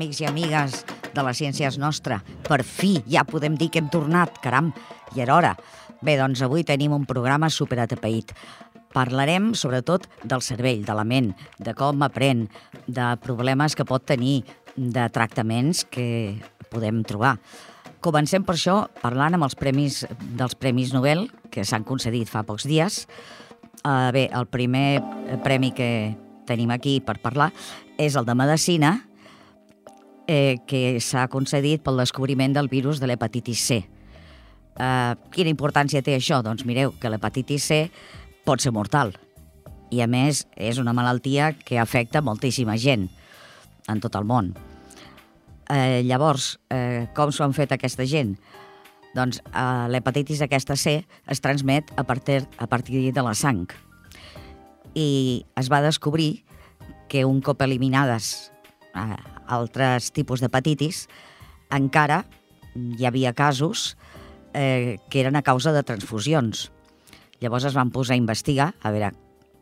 amics i amigues de la ciència és nostra. Per fi, ja podem dir que hem tornat, caram, i era hora. Bé, doncs avui tenim un programa superatapeït. Parlarem sobretot del cervell, de la ment, de com aprèn, de problemes que pot tenir, de tractaments que podem trobar. Comencem per això parlant amb els premis dels Premis Nobel que s'han concedit fa pocs dies. Uh, bé, el primer premi que tenim aquí per parlar és el de Medicina, eh, que s'ha concedit pel descobriment del virus de l'hepatitis C. Eh, quina importància té això? Doncs mireu, que l'hepatitis C pot ser mortal. I a més, és una malaltia que afecta moltíssima gent en tot el món. Eh, llavors, eh, com s'ho han fet aquesta gent? Doncs eh, l'hepatitis aquesta C es transmet a partir, a partir de la sang. I es va descobrir que un cop eliminades eh, altres tipus d'hepatitis, encara hi havia casos eh, que eren a causa de transfusions. Llavors es van posar a investigar a veure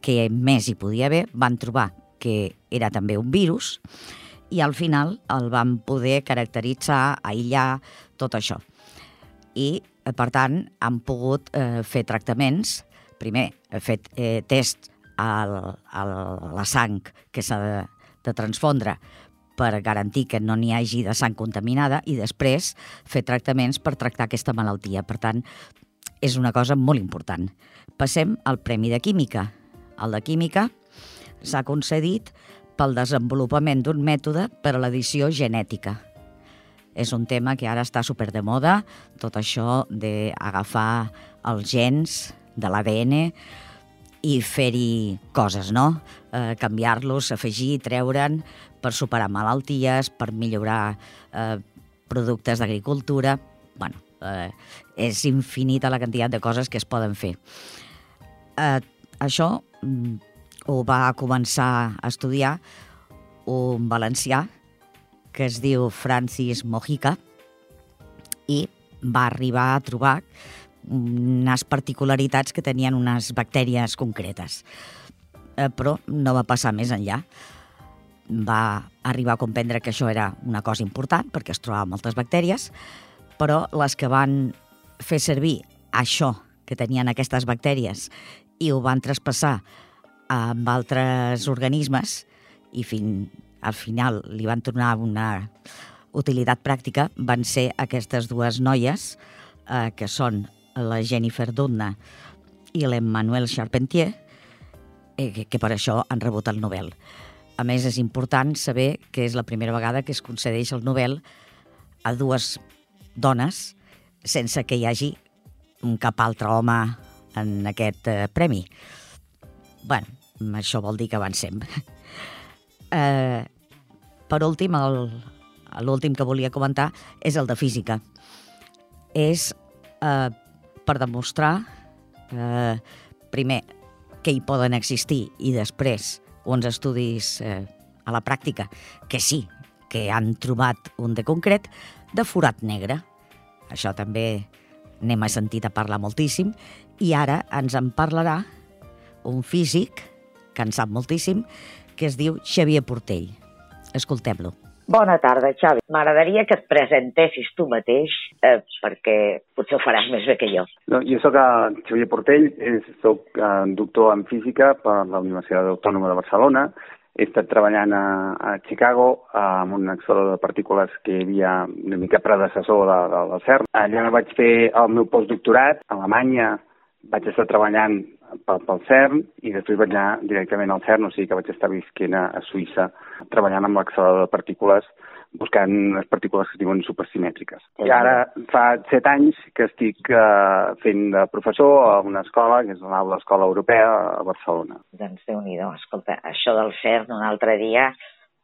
què més hi podia haver, van trobar que era també un virus i al final el van poder caracteritzar, aïllar, tot això. I, eh, per tant, han pogut eh, fer tractaments. Primer, he fet eh, test a la sang que s'ha de, de transfondre per garantir que no n'hi hagi de sang contaminada i després fer tractaments per tractar aquesta malaltia. Per tant, és una cosa molt important. Passem al Premi de Química. El de Química s'ha concedit pel desenvolupament d'un mètode per a l'edició genètica. És un tema que ara està super de moda, tot això d'agafar els gens de l'ADN, i fer-hi coses, no? Eh, Canviar-los, afegir, treure'n per superar malalties, per millorar eh, productes d'agricultura... bueno, eh, és infinita la quantitat de coses que es poden fer. Eh, això mm, ho va començar a estudiar un valencià que es diu Francis Mojica i va arribar a trobar unes particularitats que tenien unes bactèries concretes. Eh, però no va passar més enllà. Va arribar a comprendre que això era una cosa important, perquè es trobaven moltes bactèries, però les que van fer servir això que tenien aquestes bactèries i ho van traspassar amb altres organismes i fin, al final li van tornar una utilitat pràctica van ser aquestes dues noies eh, que són la Jennifer Doudna i l'Emmanuel Charpentier, eh, que, que per això han rebut el Nobel. A més, és important saber que és la primera vegada que es concedeix el Nobel a dues dones sense que hi hagi cap altre home en aquest eh, premi. bueno, això vol dir que avancem. eh, per últim, l'últim que volia comentar és el de física. És eh, per demostrar, eh, primer, que hi poden existir i després uns estudis eh, a la pràctica que sí, que han trobat un de concret, de forat negre. Això també n'hem sentit a parlar moltíssim i ara ens en parlarà un físic que en sap moltíssim, que es diu Xavier Portell. Escoltem-lo. Bona tarda, Xavi. M'agradaria que et presentessis tu mateix, eh, perquè potser ho faràs més bé que jo. No, jo sóc Xavier Portell, sóc doctor en física per la Universitat Autònoma de Barcelona. He estat treballant a, a Chicago amb un accelerador de partícules que hi havia una mica predecessor de, de, del CERN. Allà vaig fer el meu postdoctorat. A Alemanya vaig estar treballant pel, pel CERN i després vaig anar directament al CERN, o sigui que vaig estar visquent a, a Suïssa treballant amb l'accelerador de partícules buscant les partícules que es diuen supersimètriques. I ara fa set anys que estic uh, fent de professor a una escola, que és l'aula Escola Europea a Barcelona. Doncs déu nhi escolta, això del CERN un altre dia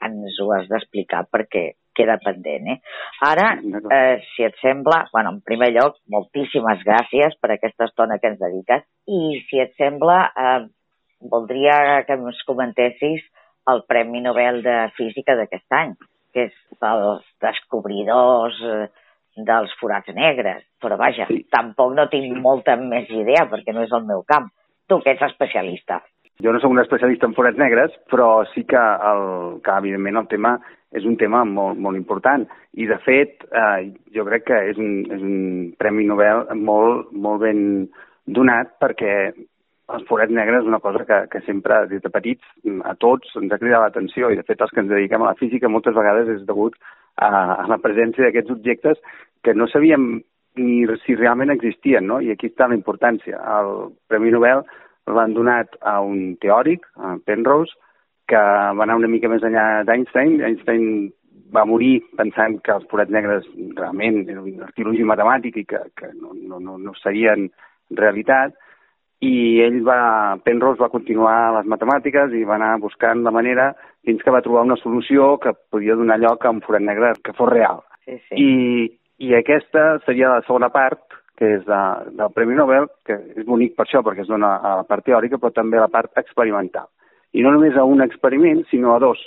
ens ho has d'explicar perquè queda pendent. Eh? Ara, eh, si et sembla, bueno, en primer lloc, moltíssimes gràcies per aquesta estona que ens dediques i, si et sembla, eh, voldria que ens comentessis el Premi Nobel de Física d'aquest any, que és els descobridors eh, dels forats negres. Però vaja, sí. tampoc no tinc molta més idea perquè no és el meu camp. Tu, que ets especialista. Jo no sóc un especialista en forats negres, però sí que, el, que evidentment, el tema és un tema molt, molt important. I, de fet, eh, jo crec que és un, és un Premi Nobel molt, molt ben donat perquè els forats negres és una cosa que, que sempre, des de petits, a tots ens ha cridat l'atenció i, de fet, els que ens dediquem a la física moltes vegades és degut a, a la presència d'aquests objectes que no sabíem ni si realment existien, no? I aquí està la importància. El Premi Nobel l'han donat a un teòric, a Penrose, que va anar una mica més enllà d'Einstein. Einstein va morir pensant que els forats negres realment era un artilogi matemàtic i que, que no, no, no, no serien realitat, i ell va, Penrose va continuar les matemàtiques i va anar buscant la manera fins que va trobar una solució que podia donar lloc a un forat negre que fos real. Sí, sí. I, I aquesta seria la segona part, que és de, del Premi Nobel, que és bonic per això, perquè es dona a la part teòrica, però també a la part experimental. I no només a un experiment, sinó a dos,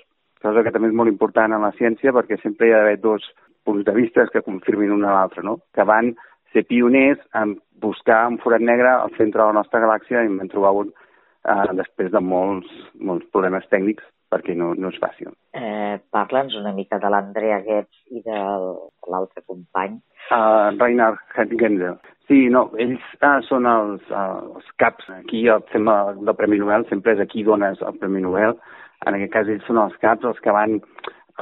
cosa que també és molt important en la ciència, perquè sempre hi ha d'haver dos punts de vista que confirmin un a l'altre, no? que van ser pioners en buscar un forat negre al centre de la nostra galàxia i en vam trobar un eh, després de molts, molts problemes tècnics perquè no, no és fàcil. Eh, Parla'ns una mica de l'Andrea Goetz i de l'altre company. Uh, Reinhard Genzel. Sí, no, ells uh, són els, uh, els caps. Aquí el tema del Premi Nobel sempre és aquí dones el Premi Nobel. En aquest cas ells són els caps, els que van,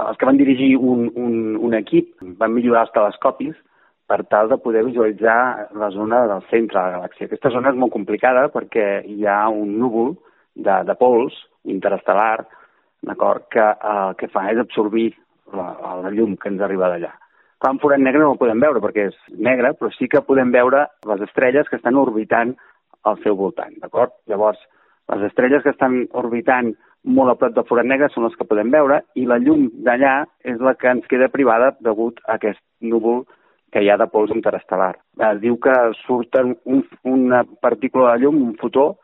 els que van dirigir un, un, un equip, van millorar els telescopis per tal de poder visualitzar la zona del centre de la galàxia. Aquesta zona és molt complicada perquè hi ha un núvol de, de pols interestel·lar que el eh, que fa és absorbir la, la llum que ens arriba d'allà. Clar, un forat negre no el podem veure perquè és negre, però sí que podem veure les estrelles que estan orbitant al seu voltant, d'acord? Llavors, les estrelles que estan orbitant molt a prop del forat negre són les que podem veure i la llum d'allà és la que ens queda privada degut a aquest núvol que hi ha de pols interestel·lar. Es diu que surten un, una partícula de llum, un fotó,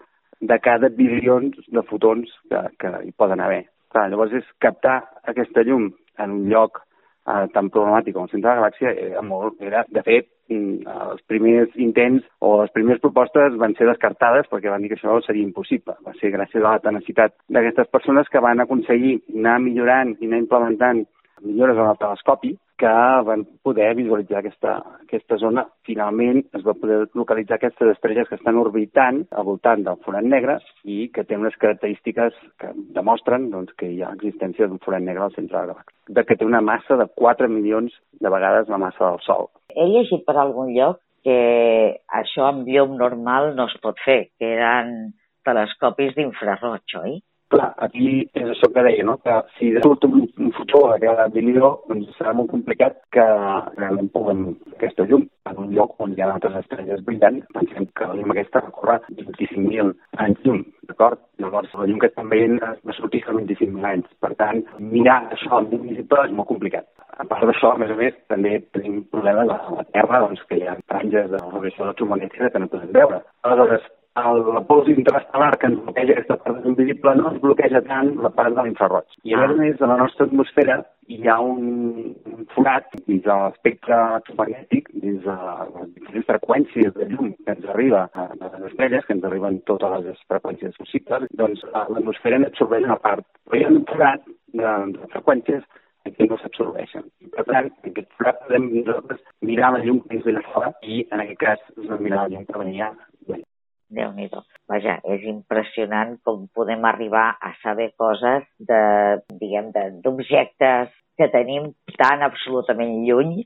de cada bilions de fotons que, que hi poden haver. Clar, llavors és captar aquesta llum en un lloc eh, tan problemàtic com el centre de la galàxia era molt, era, de fet, mm, els primers intents o les primeres propostes van ser descartades perquè van dir que això seria impossible. Va ser gràcies a la tenacitat d'aquestes persones que van aconseguir anar millorant i anar implementant millores en el telescopi que van poder visualitzar aquesta, aquesta zona. Finalment es va poder localitzar aquestes estrelles que estan orbitant al voltant del forat negre i que tenen unes característiques que demostren doncs, que hi ha existència d'un forat negre al centre de la galàxia, que té una massa de 4 milions de vegades la massa del Sol. He llegit per algun lloc que això amb llum normal no es pot fer, que eren telescopis d'infraroig, oi? Clar, aquí és això que deia, no? que si surt un, un fotó a cada milió, doncs serà molt complicat que realment puguem aquesta llum en un lloc on hi ha altres estrelles brillant. Pensem que la llum aquesta recorre 25.000 anys llum, d'acord? Llavors, la llum que estan veient va sortir fa 25.000 anys. Per tant, mirar això amb llum visible és molt complicat. A part d'això, a més a més, també tenim problemes a la Terra, doncs, que hi ha franges de radiació electromagnètica que no podem veure. Aleshores, la pols interestel·lar que ens bloqueja aquesta part invisible no ens bloqueja tant la part de l'infraroig. I a més a més, a la nostra atmosfera hi ha un, un forat dins de l'espectre electromagnètic, dins de les diferents freqüències de llum que ens arriba a, les estrelles, que ens arriben totes les freqüències possibles, doncs l'atmosfera n'absorbeix una part. Però hi ha un forat de, de freqüències que no s'absorbeixen. Per tant, en aquest forat podem nosaltres mirar la llum que ens ve de fora i, en aquest cas, mirar la llum que venia déu nhi Vaja, és impressionant com podem arribar a saber coses de, diguem, d'objectes que tenim tan absolutament lluny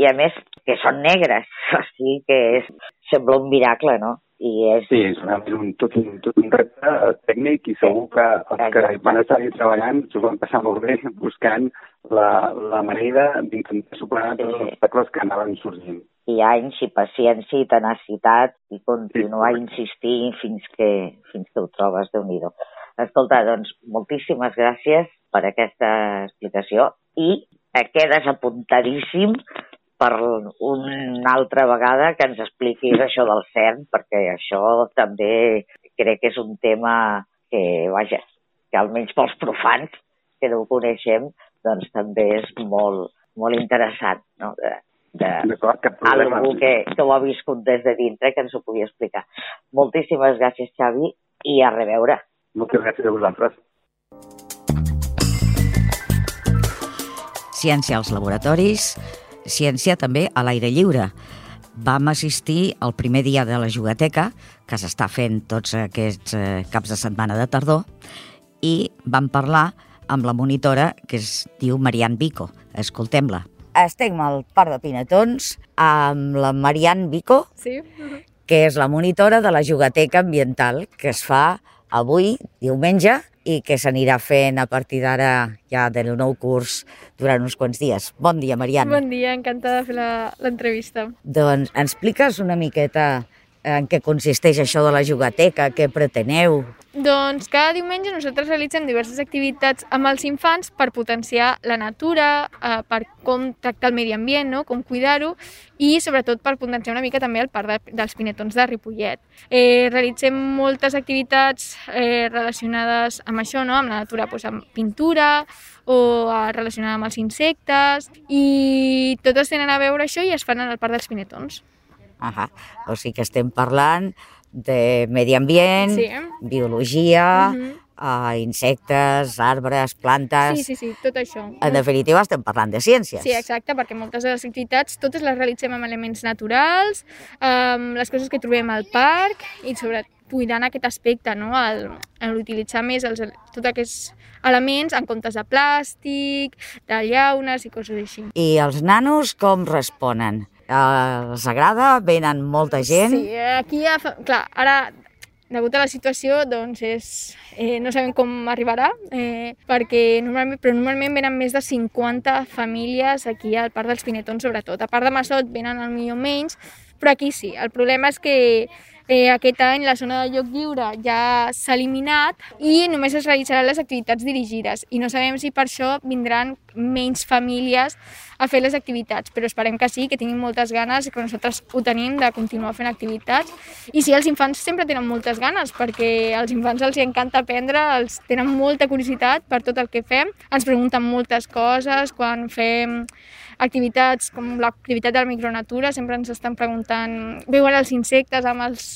i a més que són negres, o sigui que és, sembla un miracle, no? I és... Sí, és un, tot, un, tot un repte tècnic i segur que els que van estar treballant s'ho van passar molt bé buscant la, la manera d'intentar superar tots els obstacles que anaven sorgint i anys i paciència i tenacitat i continuar insistint fins que, fins que ho trobes, de nhi Escolta, doncs, moltíssimes gràcies per aquesta explicació i quedes apuntadíssim per una altra vegada que ens expliquis això del CERN, perquè això també crec que és un tema que, vaja, que almenys pels profans que no ho coneixem, doncs també és molt, molt interessant. No? Algú que, que ho ha viscut des de dintre, que ens ho pugui explicar. Moltíssimes gràcies, Xavi, i a reveure. Moltes gràcies a vosaltres. ciència als laboratoris, ciència també a l'aire lliure. Vam assistir al primer dia de la jugateca, que s'està fent tots aquests eh, caps de setmana de tardor, i vam parlar amb la monitora que es diu Marian Vico. Escoltem-la. Estem al Parc de Pinetons amb la Marian Vico, Sí. que és la monitora de la jugateca ambiental que es fa avui, diumenge, i que s'anirà fent a partir d'ara ja del nou curs durant uns quants dies. Bon dia, Marian. Bon dia, encantada de fer la- l'entrevista. Doncs ens expliques una miqueta en què consisteix això de la jugateca, què preteneu? Doncs cada diumenge nosaltres realitzem diverses activitats amb els infants per potenciar la natura, eh, per com tractar el medi ambient, no? com cuidar-ho, i sobretot per potenciar una mica també el parc de, dels Pinetons de Ripollet. Eh, realitzem moltes activitats eh, relacionades amb això, no? amb la natura, doncs, amb pintura o eh, relacionada amb els insectes, i totes tenen a veure això i es fan en el parc dels Pinetons. Ahà. O sigui que estem parlant de medi ambient, Sí. biologia, Mhm. uh, insectes, arbres, plantes... Sí, sí, sí, tot això. En definitiva, estem parlant de ciències. Sí, exacte, perquè moltes de les activitats totes les realitzem amb elements naturals, amb les coses que trobem al parc i sobre cuidant aquest aspecte, no? el, el utilitzar més els, tots aquests elements en comptes de plàstic, de llaunes i coses així. I els nanos com responen? Els agrada? Venen molta gent? Sí, aquí, ja clar, ara degut a la situació, doncs és, eh, no sabem com arribarà, eh, perquè normalment, però normalment venen més de 50 famílies aquí al Parc dels Pinetons, sobretot. A part de Massot venen al millor menys, però aquí sí. El problema és que eh, aquest any la zona de lloc lliure ja s'ha eliminat i només es realitzaran les activitats dirigides i no sabem si per això vindran menys famílies a fer les activitats, però esperem que sí, que tinguin moltes ganes i que nosaltres ho tenim de continuar fent activitats. I sí, els infants sempre tenen moltes ganes, perquè als infants els hi encanta aprendre, els tenen molta curiositat per tot el que fem, ens pregunten moltes coses, quan fem activitats com l'activitat de la micronatura, sempre ens estan preguntant, veuen els insectes amb els,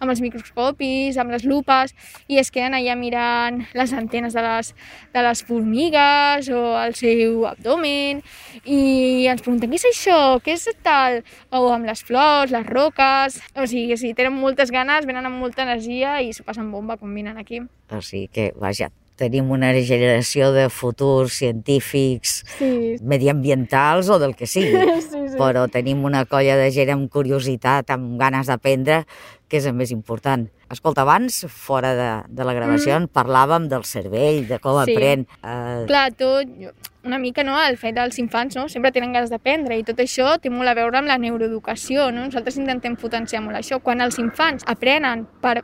amb els microscopis, amb les lupes, i es queden allà mirant les antenes de les, de les formigues o el seu abdomen, i ens pregunten, què és això? Què és tal? O amb les flors, les roques... O sigui, sí, tenen moltes ganes, venen amb molta energia i s'ho passen bomba quan vinen aquí. O sigui que, vaja, tenim una generació de futurs científics Sí, mediambientals o del que sigui, sí, sí. però tenim una colla de gent amb curiositat, amb ganes d'aprendre, que és el més important. Escolta, abans, fora de, de la gravació, en parlàvem del cervell, de com Mm. Sí. aprèn. Eh, Clar, tot, una mica, no?, el fet dels infants, no?, sempre tenen ganes d'aprendre i tot això té molt a veure amb la neuroeducació, no? Nosaltres intentem potenciar molt això. Quan els infants aprenen per,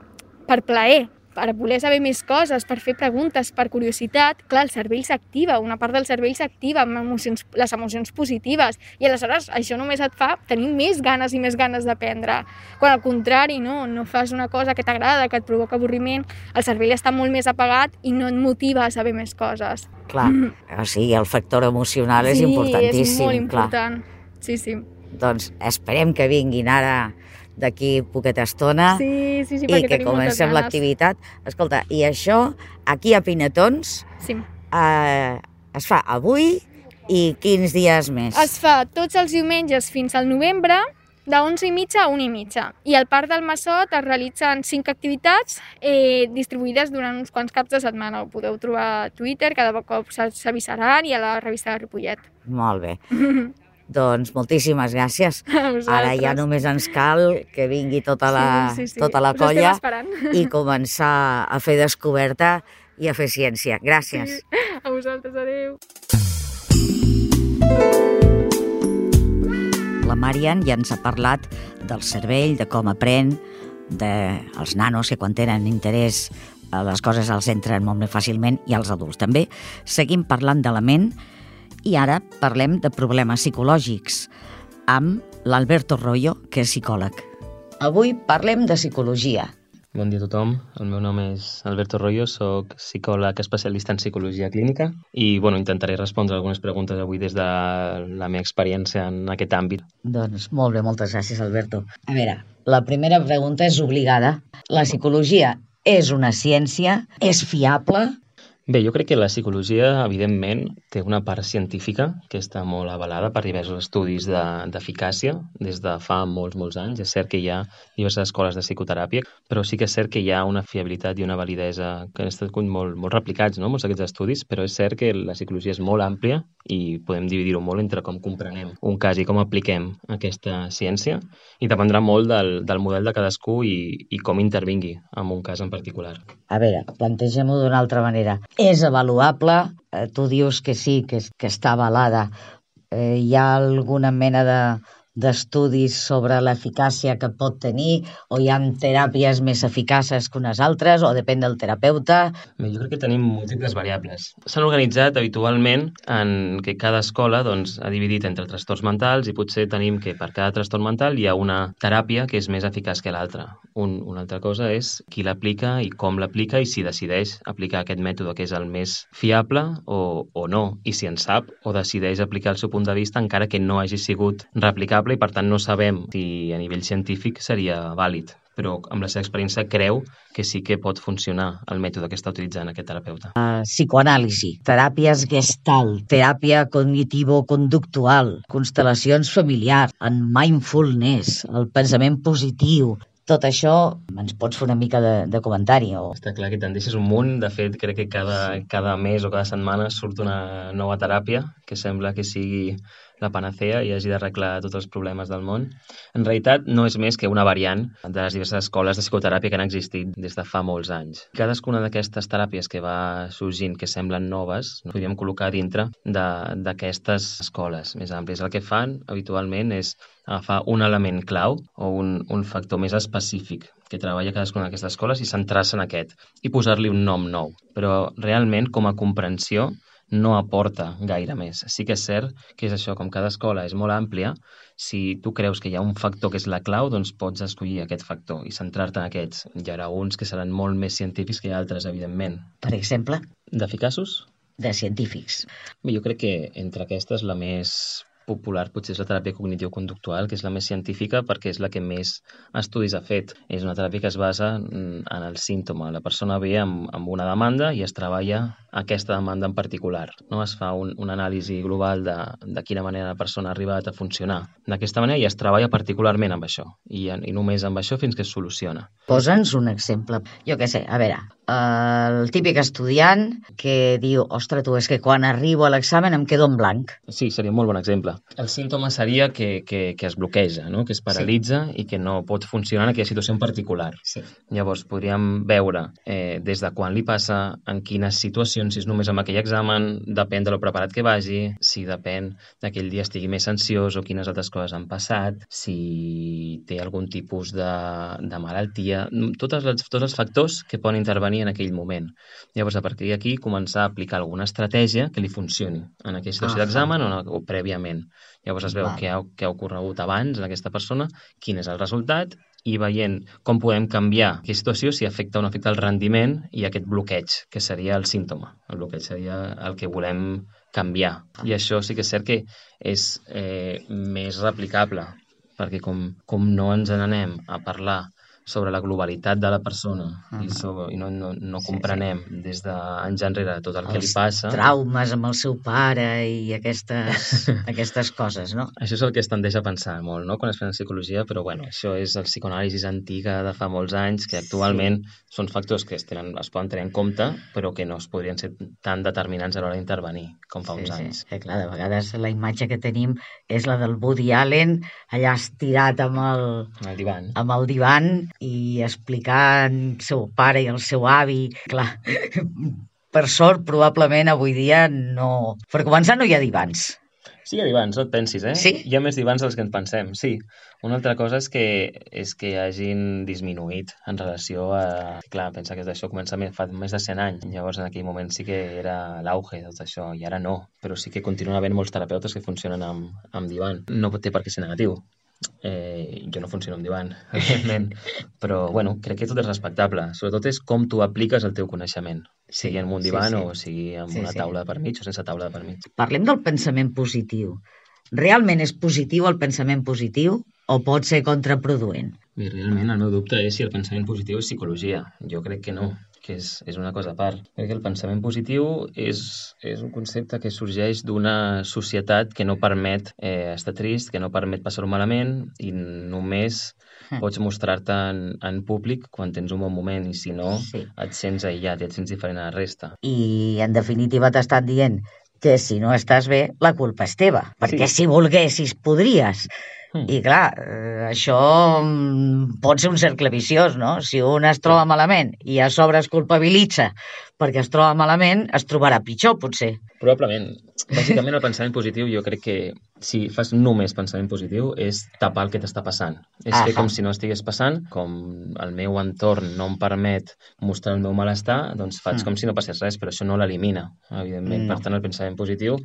per plaer, per voler saber més coses, per fer preguntes, per curiositat, clar, el cervell s'activa, una part del cervell s'activa amb emocions, les emocions positives i aleshores això només et fa tenir més ganes i més ganes d'aprendre. Quan al contrari, no, no fas una cosa que t'agrada, que et provoca avorriment, el cervell està molt més apagat i no et motiva a saber més coses. clar, o sigui, el factor emocional és sí, importantíssim. és molt clar. important. Sí, sí. Doncs esperem que vinguin ara d'aquí poqueta estona Sí, sí, sí, i que comencem l'activitat. Escolta, i això, aquí a Pinetons, Sí. eh, es fa avui i quins dies més? Es fa tots els diumenges fins al novembre, de 11 i mitja a 1 i mitja. I al Parc del Massot es realitzen 5 activitats eh, distribuïdes durant uns quants caps de setmana. Ho podeu trobar a Twitter, cada cop s'avisaran, i a la revista de Ripollet. Molt bé. Doncs moltíssimes gràcies. Ara ja només ens cal que vingui tota la, sí, sí, sí. tota la colla i començar a fer descoberta i a fer ciència. Gràcies. A vosaltres, adeu. La Marian ja ens ha parlat del cervell, de com aprèn, dels nanos que quan tenen interès a les coses els entren molt més fàcilment i als adults també. Seguim parlant de la ment i ara parlem de problemes psicològics amb l'Alberto Royo, que és psicòleg. Avui parlem de psicologia. Bon dia a tothom, el meu nom és Alberto Royo, sóc psicòleg especialista en psicologia clínica i bueno, intentaré respondre algunes preguntes avui des de la meva experiència en aquest àmbit. Doncs molt bé, moltes gràcies, Alberto. A veure, la primera pregunta és obligada. La psicologia és una ciència? És fiable? Bé, jo crec que la psicologia, evidentment, té una part científica que està molt avalada per diversos estudis d'eficàcia de, des de fa molts, molts anys. És cert que hi ha diverses escoles de psicoteràpia, però sí que és cert que hi ha una fiabilitat i una validesa que han estat molt, molt replicats, no?, molts d'aquests estudis, però és cert que la psicologia és molt àmplia i podem dividir-ho molt entre com comprenem un cas i com apliquem aquesta ciència i dependrà molt del, del model de cadascú i, i com intervingui en un cas en particular. A veure, plantegem-ho d'una altra manera. És avaluable? Eh, tu dius que sí, que, que està avalada. Eh, hi ha alguna mena de, d'estudis sobre l'eficàcia que pot tenir o hi ha teràpies més eficaces que unes altres o depèn del terapeuta? Bé, jo crec que tenim múltiples variables. S'han organitzat habitualment en que cada escola doncs, ha dividit entre trastorns mentals i potser tenim que per cada trastorn mental hi ha una teràpia que és més eficaç que l'altra. Un, una altra cosa és qui l'aplica i com l'aplica i si decideix aplicar aquest mètode que és el més fiable o, o no, i si en sap o decideix aplicar el seu punt de vista encara que no hagi sigut replicable i per tant no sabem si a nivell científic seria vàlid però amb la seva experiència creu que sí que pot funcionar el mètode que està utilitzant aquest terapeuta. Uh, psicoanàlisi, teràpies gestalt, teràpia cognitivo-conductual, constel·lacions familiars, en mindfulness, el pensament positiu, tot això ens pots fer una mica de, de comentari. O... Està clar que te'n deixes un munt. De fet, crec que cada, cada mes o cada setmana surt una nova teràpia que sembla que sigui la panacea i hagi d'arreglar tots els problemes del món. En realitat, no és més que una variant de les diverses escoles de psicoteràpia que han existit des de fa molts anys. Cadascuna d'aquestes teràpies que va sorgint, que semblen noves, no podríem col·locar dintre d'aquestes escoles més àmplies. El que fan, habitualment, és agafar un element clau o un, un factor més específic que treballa cadascuna d'aquestes escoles i centrar-se en aquest i posar-li un nom nou. Però realment, com a comprensió, no aporta gaire més. Sí que és cert que és això, com cada escola és molt àmplia, si tu creus que hi ha un factor que és la clau, doncs pots escollir aquest factor i centrar-te en aquests. Hi haurà uns que seran molt més científics que altres, evidentment. Per exemple? D'eficaços? De científics. Jo crec que entre aquestes la més popular potser és la teràpia cognitiu-conductual, que és la més científica perquè és la que més estudis ha fet. És una teràpia que es basa en el símptoma. La persona ve amb, amb una demanda i es treballa aquesta demanda en particular. No es fa un, un anàlisi global de, de quina manera la persona ha arribat a funcionar d'aquesta manera i es treballa particularment amb això i, i només amb això fins que es soluciona. Posa'ns un exemple. Jo què sé, a veure, el típic estudiant que diu, ostres, tu, és que quan arribo a l'examen em quedo en blanc. Sí, seria un molt bon exemple. El símptoma seria que, que, que es bloqueja, no? que es paralitza sí. i que no pot funcionar en aquella situació en particular. Sí. Llavors, podríem veure eh, des de quan li passa, en quines situacions, si és només amb aquell examen, depèn de lo preparat que vagi, si depèn d'aquell dia estigui més ansiós o quines altres coses han passat, si té algun tipus de, de malaltia, totes les, tots els factors que poden intervenir en aquell moment. Llavors, a partir d'aquí, començar a aplicar alguna estratègia que li funcioni en aquella situació ah, d'examen o, o prèviament. Llavors es veu què ha, què ha ocorregut abans en aquesta persona, quin és el resultat i veient com podem canviar aquesta situació si afecta o no afecta el rendiment i aquest bloqueig, que seria el símptoma. El bloqueig seria el que volem canviar. I això sí que és cert que és eh, més replicable, perquè com, com no ens n'anem a parlar sobre la globalitat de la persona uh -huh. i, sobre, i no, no, no comprenem sí, sí. des d'anys enrere tot el Els que li passa. traumes amb el seu pare i aquestes, aquestes coses, no? Això és el que es tendeix a pensar molt, no?, quan es fa psicologia, però bueno, això és el psicoanàlisi antiga de fa molts anys, que actualment sí. són factors que es, tenen, es poden tenir en compte, però que no es podrien ser tan determinants a l'hora d'intervenir, com fa sí, uns sí. anys. Sí, clar, de vegades la imatge que tenim és la del Woody Allen allà estirat amb el, el divan. amb el divan i explicar el seu pare i el seu avi. Clar, per sort, probablement avui dia no... Per començar, no hi ha divans. Sí, hi ha divans, no et pensis, eh? Sí? Hi ha més divans dels que ens pensem, sí. Una altra cosa és que, és que hagin disminuït en relació a... Clar, pensa que això comença fa més de 100 anys. Llavors, en aquell moment sí que era l'auge de tot això, i ara no. Però sí que continuen havent molts terapeutes que funcionen amb, amb divan. No té per què ser negatiu. Eh, jo no funciono amb divan, evidentment, però bueno, crec que tot és respectable. Sobretot és com tu apliques el teu coneixement, sigui en un divan sí, sí. o sigui en sí, una sí. taula de permig o sense taula de permig. Parlem del pensament positiu. Realment és positiu el pensament positiu o pot ser contraproduent? Bé, realment el meu dubte és si el pensament positiu és psicologia. Jo crec que no. Que és, és una cosa a part. Crec que el pensament positiu és, és un concepte que sorgeix d'una societat que no permet eh, estar trist, que no permet passar-ho malament i només hm. pots mostrar-te en, en públic quan tens un bon moment i si no sí. et sents aïllat i et sents diferent a la resta. I en definitiva t'estan dient que si no estàs bé, la culpa és teva, perquè sí. si volguessis podries. Mm. I clar, eh, això mm, pot ser un cercle viciós, no? Si un es troba malament i a sobre es culpabilitza perquè es troba malament, es trobarà pitjor, potser. Probablement. Bàsicament, el pensament positiu, jo crec que si fas només pensament positiu, és tapar el que t'està passant. És Aha. fer com si no estigués passant, com el meu entorn no em permet mostrar el meu malestar, doncs faig mm. com si no passés res, però això no l'elimina, evidentment. No. Per tant, el pensament positiu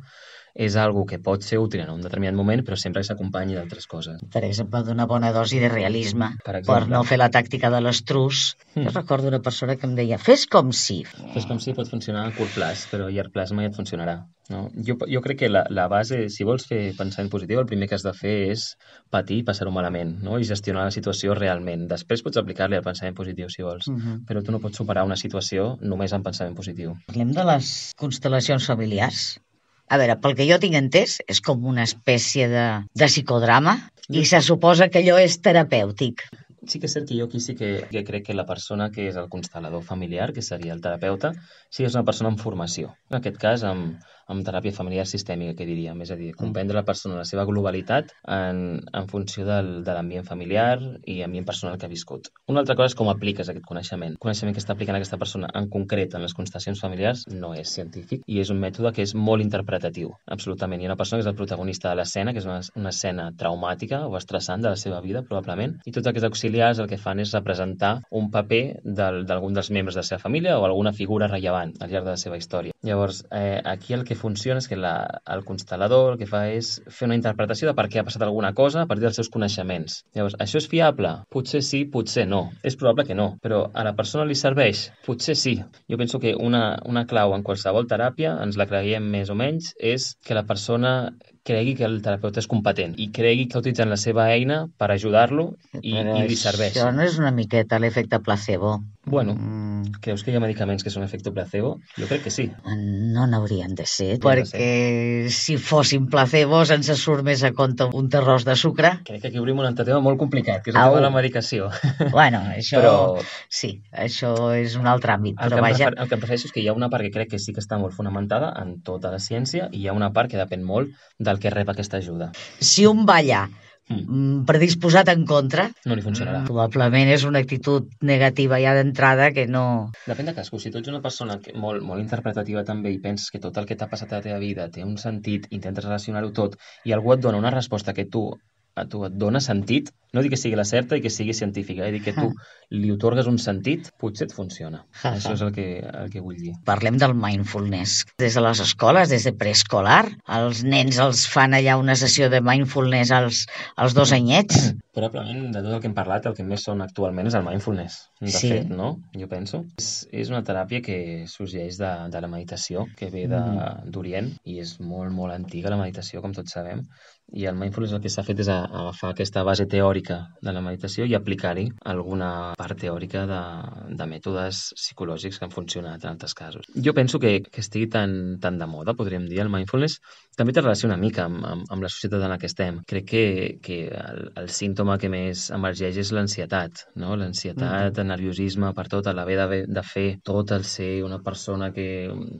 és algo que pot ser útil en un determinat moment, però sempre que s'acompanyi d'altres coses. Per exemple, d'una bona dosi de realisme, per, per no fer la tàctica de l'estrus. Mm. Jo recordo una persona que em deia, fes com si. Fes com si pot funcionar a curt plaç, però a llarg plaç mai et funcionarà. No? Jo, jo crec que la, la base, si vols fer pensament positiu, el primer que has de fer és patir i passar-ho malament no? i gestionar la situació realment. Després pots aplicar-li el pensament positiu, si vols, uh mhm. -huh. però tu no pots superar una situació només amb pensament positiu. Parlem de les constel·lacions familiars. A veure, pel que jo tinc entès, és com una espècie de, de psicodrama i se suposa que allò és terapèutic. Sí que és cert que jo aquí sí que, que crec que la persona que és el constel·lador familiar, que seria el terapeuta, sí que és una persona amb formació. En aquest cas, amb, amb teràpia familiar sistèmica, que diríem, és a dir, comprendre la persona la seva globalitat en, en funció del, de l'ambient familiar i ambient personal que ha viscut. Una altra cosa és com apliques aquest coneixement. El coneixement que està aplicant aquesta persona en concret en les constatacions familiars no és científic i és un mètode que és molt interpretatiu, absolutament. Hi ha una persona que és el protagonista de l'escena, que és una, una escena traumàtica o estressant de la seva vida, probablement, i tots aquests auxiliars el que fan és representar un paper d'algun dels membres de la seva família o alguna figura rellevant al llarg de la seva història. Llavors, eh, aquí el que funciona és que la, el constel·lador el que fa és fer una interpretació de per què ha passat alguna cosa a partir dels seus coneixements. Llavors, això és fiable? Potser sí, potser no. És probable que no, però a la persona li serveix? Potser sí. Jo penso que una, una clau en qualsevol teràpia, ens la creiem més o menys, és que la persona cregui que el terapeuta és competent i cregui que utilitzant la seva eina per ajudar-lo i, i li serveix. Això no és una miqueta l'efecte placebo. Bueno, mm. creus que hi ha medicaments que són efecte placebo? Jo crec que sí. No n'haurien de ser, perquè ser. si fossin placebos ens surt més a compte un terròs de sucre. Crec que aquí obrim un altre tema molt complicat, que és el tema de la medicació. Bueno, això... Però... Sí, això és un altre àmbit, el però vaja... Prefer, el que em prefereixo és que hi ha una part que crec que sí que està molt fonamentada en tota la ciència i hi ha una part que depèn molt del que rep aquesta ajuda. Si un va allà Mm. mm. predisposat en contra, no li funcionarà. Mm. Probablement és una actitud negativa ja d'entrada que no... Depèn de cadascú. Si tu ets una persona que, molt, molt interpretativa també i penses que tot el que t'ha passat a la teva vida té un sentit, intentes relacionar-ho tot i algú et dona una resposta que tu tu et dona sentit, no dic que sigui la certa i que sigui científica, eh? dic que tu li otorgues un sentit, potser et funciona. Això és el que, el que vull dir. Parlem del mindfulness. Des de les escoles, des de preescolar, els nens els fan allà una sessió de mindfulness als, als dos anyets. Probablement, de tot el que hem parlat, el que més són actualment és el mindfulness. De sí. fet, no? Jo penso. És, és una teràpia que sorgeix de, de la meditació, que ve mm. d'Orient, mm. i és molt, molt antiga la meditació, com tots sabem, i el mindfulness el que s'ha fet és agafar aquesta base teòrica de la meditació i aplicar-hi alguna part teòrica de, de mètodes psicològics que han funcionat en altres casos. Jo penso que, que estigui tan, tan de moda, podríem dir, el mindfulness, també té relació una mica amb, amb, amb la societat en la que estem. Crec que, que el, el símptoma que més emergeix és l'ansietat, no? L'ansietat, mm -hmm. el nerviosisme per tot, l'haver de, de fer tot, el ser una persona que,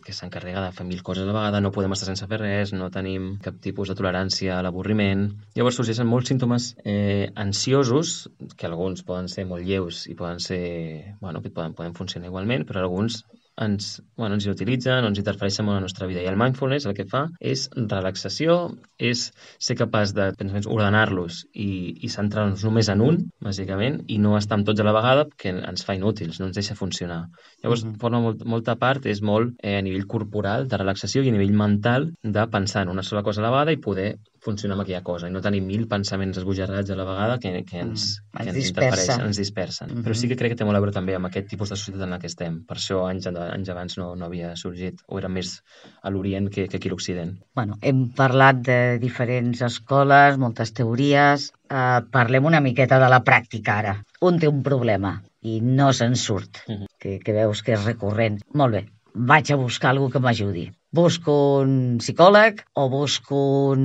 que s'encarrega de fer mil coses a la vegada, no podem estar sense fer res, no tenim cap tipus de tolerància a l'avorriment. Llavors sorgeixen molts símptomes eh, ansiosos, que alguns poden ser molt lleus i poden ser, bueno, que poden, poden funcionar igualment, però alguns ens, bueno, ens inutilitzen o ens interfereixen molt en la nostra vida. I el mindfulness el que fa és relaxació, és ser capaç de ordenar-los i, i centrar-nos només en un, bàsicament, i no estar amb tots a la vegada, que ens fa inútils, no ens deixa funcionar. Llavors, uh -huh. forma molt, molta part és molt eh, a nivell corporal, de relaxació, i a nivell mental, de pensar en una sola cosa a la vegada i poder funcionar amb aquella cosa i no tenir mil pensaments esbojarrats a la vegada que, que ens, mm, que ens dispersen. ens dispersen. Mm -hmm. Però sí que crec que té molt a veure també amb aquest tipus de societat en la que estem. Per això anys, anys abans no, no havia sorgit, o era més a l'Orient que, que aquí a l'Occident. Bueno, hem parlat de diferents escoles, moltes teories, Uh, parlem una miqueta de la pràctica ara. un té un problema i no se'n surt, uh -huh. que, que veus que és recurrent. Molt bé, vaig a buscar algú que m'ajudi. Busco un psicòleg o busco un...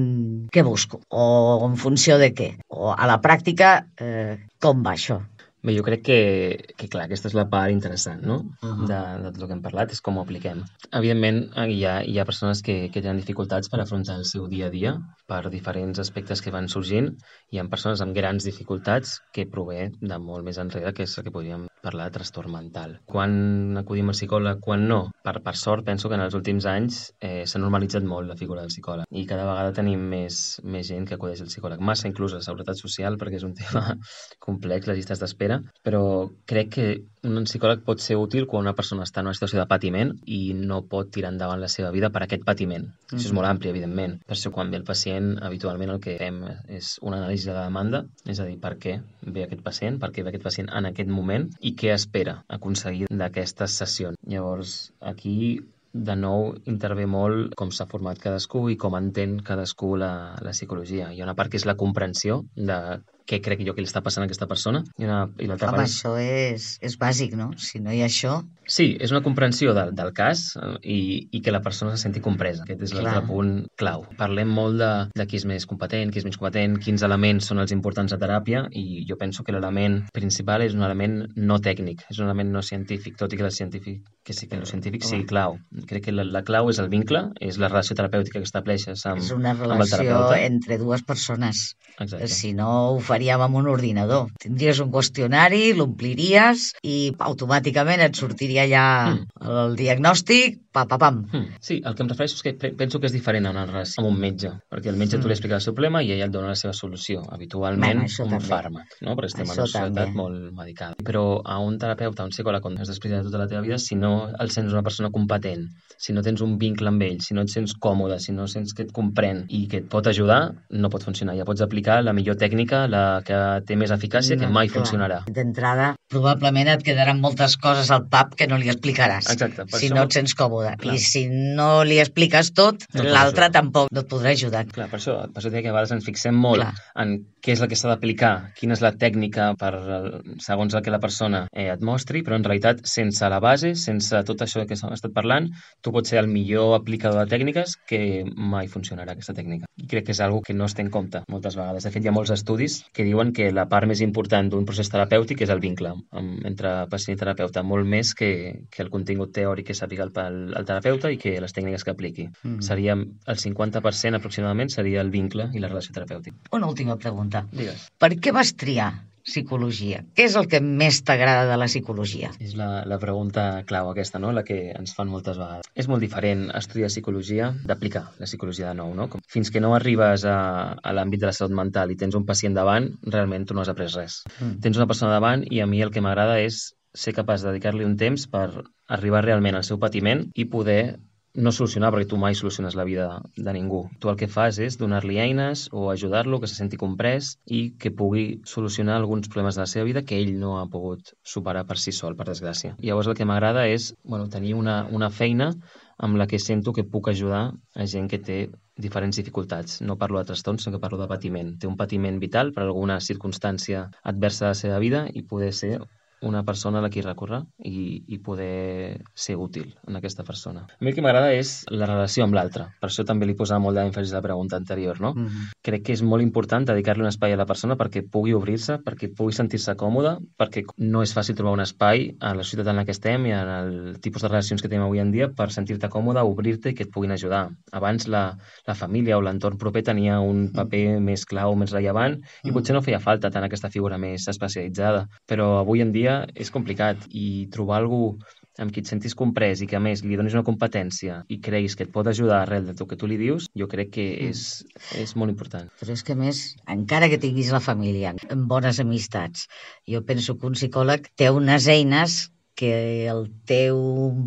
Què busco? O en funció de què? O a la pràctica, eh, com va això? Bé, jo crec que, que clar, aquesta és la part interessant no? uh -huh. de, de tot el que hem parlat, és com ho apliquem. Evidentment, hi ha, hi ha persones que, que tenen dificultats per afrontar el seu dia a dia per diferents aspectes que van sorgint. Hi ha persones amb grans dificultats que prové de molt més enrere, que és el que podríem parlar de trastorn mental. Quan acudim al psicòleg, quan no? Per, per sort, penso que en els últims anys eh, s'ha normalitzat molt la figura del psicòleg i cada vegada tenim més, més gent que acudeix al psicòleg. Massa inclús la seguretat social, perquè és un tema complex, les llistes d'espera manera, però crec que un psicòleg pot ser útil quan una persona està en una situació de patiment i no pot tirar endavant la seva vida per aquest patiment. Mm -hmm. Això és molt ampli, evidentment. Per això quan ve el pacient, habitualment el que fem és una anàlisi de la demanda, és a dir, per què ve aquest pacient, per què ve aquest pacient en aquest moment i què espera aconseguir d'aquestes sessions. Llavors, aquí de nou intervé molt com s'ha format cadascú i com entén cadascú la, la psicologia. Hi ha una part que és la comprensió de què crec jo que li està passant a aquesta persona. I, una, i l'altra Home, part... això és, és bàsic, no? Si no hi ha això... Sí, és una comprensió del, del cas eh, i, i que la persona se senti compresa. Aquest és l'altre punt clau. Parlem molt de, de qui és més competent, qui és menys competent, quins elements són els importants a teràpia i jo penso que l'element principal és un element no tècnic, és un element no científic, tot i que el científic, que sí que el científic sigui clau. Crec que la, la clau és el vincle, és la relació terapèutica que estableixes amb, és una relació entre dues persones. Exacte. Si no ho faríem amb un ordinador. Tindries un qüestionari, l'ompliries i automàticament et sortiria ja mm. el diagnòstic, pa, pa, pam. Mm. Sí, el que em refereixo és que penso que és diferent a una relació amb un metge, perquè el metge mm. tu li explica el seu problema i ell et dona la seva solució, habitualment bueno, un també. fàrmac, no? perquè estem això en una societat també. molt medicada. Però a un terapeuta, a un psicòleg, quan has d'explicar tota la teva vida, si no el sents una persona competent, si no tens un vincle amb ell, si no et sents còmode, si no sents que et comprèn i que et pot ajudar, no pot funcionar. Ja pots aplicar la millor tècnica, la que té més eficàcia, no, que mai clar. funcionarà. D'entrada, probablement et quedaran moltes coses al pap que no li explicaràs. Exacte. Si això... no et sents còmode. Clar. I si no li expliques tot, no l'altre tampoc no et podrà ajudar. Clar, per això, per això que a vegades ens fixem molt clar. en què és el que s'ha d'aplicar, quina és la tècnica per, segons el que la persona eh, et mostri, però en realitat sense la base, sense tot això que s'ha estat parlant, tu pots ser el millor aplicador de tècniques que mai funcionarà aquesta tècnica. I crec que és algo que no es té en compte moltes vegades. De fet, hi ha molts estudis que diuen que la part més important d'un procés terapèutic és el vincle entre pacient i terapeuta, molt més que, que el contingut teòric que sàpiga el, el, el terapeuta i que les tècniques que apliqui. Mm. Seria el 50% aproximadament seria el vincle i la relació terapèutica. Una última pregunta pregunta. Digues. Per què vas triar psicologia? Què és el que més t'agrada de la psicologia? És la, la pregunta clau aquesta, no? la que ens fan moltes vegades. És molt diferent estudiar psicologia d'aplicar la psicologia de nou. No? Com, fins que no arribes a, a l'àmbit de la salut mental i tens un pacient davant, realment tu no has après res. Mm. Tens una persona davant i a mi el que m'agrada és ser capaç de dedicar-li un temps per arribar realment al seu patiment i poder no solucionar, perquè tu mai soluciones la vida de ningú. Tu el que fas és donar-li eines o ajudar-lo, que se senti comprès i que pugui solucionar alguns problemes de la seva vida que ell no ha pogut superar per si sol, per desgràcia. Llavors el que m'agrada és bueno, tenir una, una feina amb la que sento que puc ajudar a gent que té diferents dificultats. No parlo de trastorns, sinó que parlo de patiment. Té un patiment vital per alguna circumstància adversa de la seva vida i poder ser una persona a la qui recórrer i, i poder ser útil en aquesta persona. A mi el que m'agrada és la relació amb l'altre. Per això també li posava molt d'èmfasi a la pregunta anterior, no? Mm -hmm. Crec que és molt important dedicar-li un espai a la persona perquè pugui obrir-se, perquè pugui sentir-se còmode, perquè no és fàcil trobar un espai a la societat en la que estem i en el tipus de relacions que tenim avui en dia per sentir-te còmode, obrir-te i que et puguin ajudar. Abans la, la família o l'entorn proper tenia un mm. paper més clau, més rellevant, i mm. potser no feia falta tant aquesta figura més especialitzada. Però avui en dia dia és complicat i trobar algú amb qui et sentis comprès i que a més li donis una competència i creguis que et pot ajudar arrel de tot que tu li dius, jo crec que mm. és, és molt important. Però és que més, encara que tinguis la família amb bones amistats, jo penso que un psicòleg té unes eines que el teu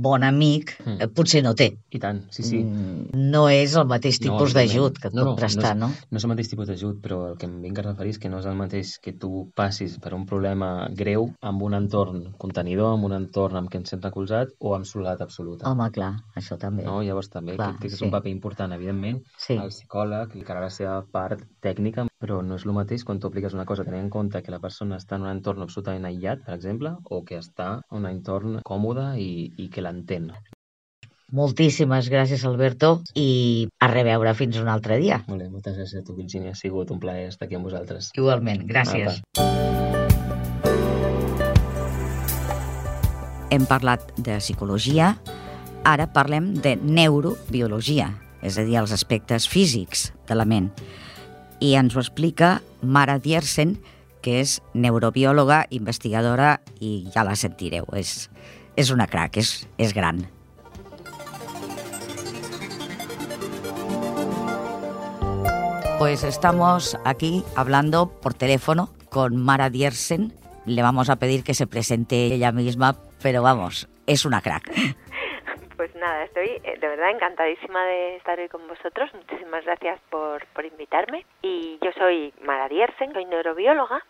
bon amic mm. Eh, potser no té. I tant, sí, sí. Mm, no és el mateix tipus no, d'ajut que et no, pot prestar, no? No, no és el mateix tipus d'ajut, però el que em vinc a referir és que no és el mateix que tu passis per un problema greu amb un entorn contenidor, amb un entorn amb què ens sents recolzat o amb soledat absoluta. Home, clar, això també. No? Llavors també clar, crec que és sí. un paper important, evidentment, sí. el psicòleg li la seva part tècnica Però no és el mateix quan tu apliques una cosa tenint en compte que la persona està en un entorn absolutament aïllat, per exemple, o que està en un entorn còmode i, i que l'entén. Moltíssimes gràcies, Alberto, i a reveure fins un altre dia. Molt bé, moltes gràcies a tu, Virginia. Ha sigut un plaer estar aquí amb vosaltres. Igualment, gràcies. Apa. Hem parlat de psicologia, ara parlem de neurobiologia, és a dir, els aspectes físics de la ment. I ens ho explica Mara Diersen, que és neurobiòloga, investigadora, i ja la sentireu, és, és una crac, és, és gran. Pues estamos aquí hablando por teléfono con Mara Diersen. Le vamos a pedir que se presente ella misma, pero vamos, es una crack. Pues nada, estoy eh, de verdad encantadísima de estar hoy con vosotros. Muchísimas gracias por, por invitarme. Y yo soy Mara Diersen, soy neurobióloga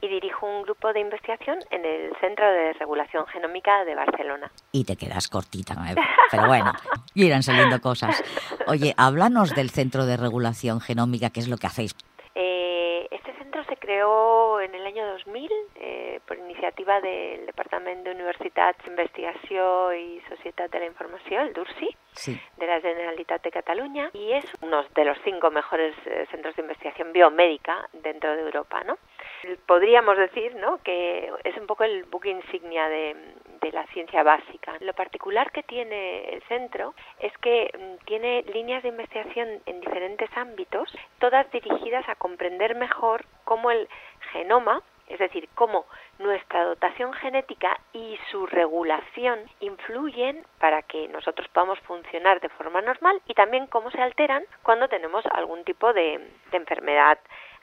y dirijo un grupo de investigación en el Centro de Regulación Genómica de Barcelona. Y te quedas cortita, ¿eh? pero bueno, irán saliendo cosas. Oye, háblanos del Centro de Regulación Genómica, ¿qué es lo que hacéis? Se creó en el año 2000 eh, por iniciativa del Departamento de Universitats, Investigació i Societat de la Informació, el DURSI, De la Generalitat de Cataluña y es uno de los cinco mejores eh, centros de investigación biomédica dentro de Europa, ¿no? Podríamos decir, ¿no? Que es un poco el buque insignia de, de la ciencia básica. Lo particular que tiene el centro es que mm, tiene líneas de investigación en diferentes ámbitos, todas dirigidas a comprender mejor cómo el genoma es decir, cómo nuestra dotación genética y su regulación influyen para que nosotros podamos funcionar de forma normal y también cómo se alteran cuando tenemos algún tipo de, enfermedad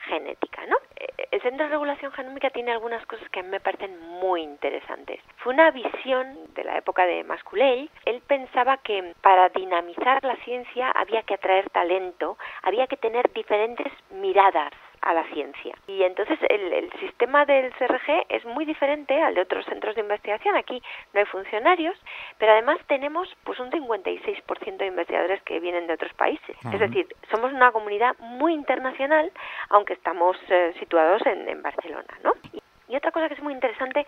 genética, ¿no? Eh, El Centro de Regulación Genómica tiene algunas cosas que a mí me parecen muy interesantes. Fue una visión de la época de Masculey. Él pensaba que para dinamizar la ciencia había que atraer talento, había que tener diferentes miradas a la ciencia. Y entonces el, el, sistema del CRG es muy diferente al de otros centros de investigación. Aquí no hay funcionarios, pero además tenemos pues un 56% de investigadores que vienen de otros países. Es decir, somos una comunidad muy internacional, aunque estamos eh, situados en, en Barcelona, ¿no? Y, otra cosa que es muy interesante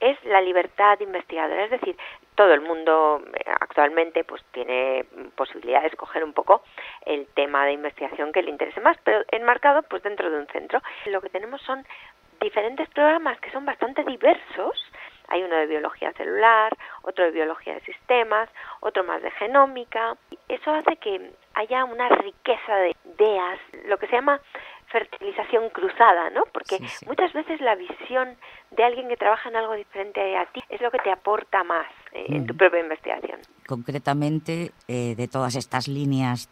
es la libertad investigadora, es decir, todo el mundo eh, actualmente pues tiene posibilidad de escoger un poco el tema de investigación que le interese más, pero enmarcado pues dentro de un centro. Lo que tenemos son diferentes programas que son bastante diversos. Hay uno de biología celular, otro de biología de sistemas, otro más de genómica. Eso hace que haya una riqueza de ideas, lo que se llama fertilización cruzada, ¿no? Porque Sí, sí. muchas veces la visión de alguien que trabaja en algo diferente a ti es lo que te aporta más eh, en tu Ujú. propia investigación. Concretamente, eh, de todas estas líneas,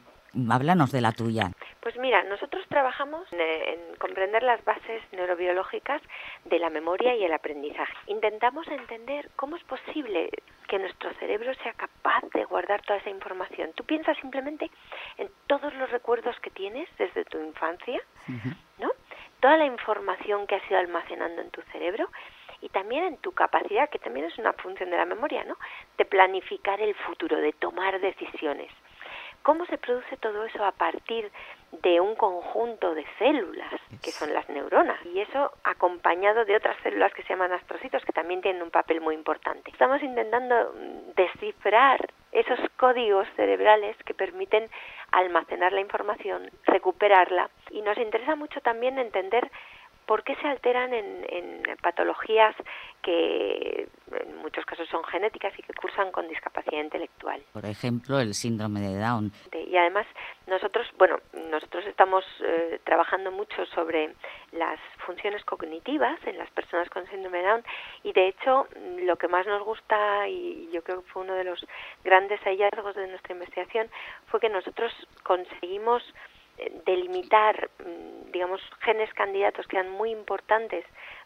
háblanos de la tuya. Pues mira, nosotros trabajamos en, en comprender las bases neurobiológicas de la memoria y el aprendizaje. Intentamos entender cómo es posible que nuestro cerebro sea capaz de guardar toda esa información. Tú piensas simplemente en todos los recuerdos que tienes desde tu infancia. ¿no? Toda la información que has ido almacenando en tu cerebro y también en tu capacidad, que también es una función de la memoria, ¿no? De planificar el futuro, de tomar decisiones. ¿Cómo se produce todo eso a partir de un conjunto de células, que son las neuronas? Y eso acompañado de otras células que se llaman astrocitos, que también tienen un papel muy importante. Estamos intentando mm, descifrar esos códigos cerebrales que permiten almacenar la información, recuperarla. Y nos interesa mucho también entender por qué se alteran en, en patologías que en muchos casos son genéticas y que cursan con discapacidad intelectual. Por ejemplo, el síndrome de Down. Y además nosotros, bueno, nosotros estamos eh, trabajando mucho sobre las funciones cognitivas en las personas con síndrome de Down y de hecho lo que más nos gusta y yo creo que fue uno de los grandes hallazgos de nuestra investigación fue que nosotros conseguimos delimitar, mm, digamos, genes candidatos que eran muy importantes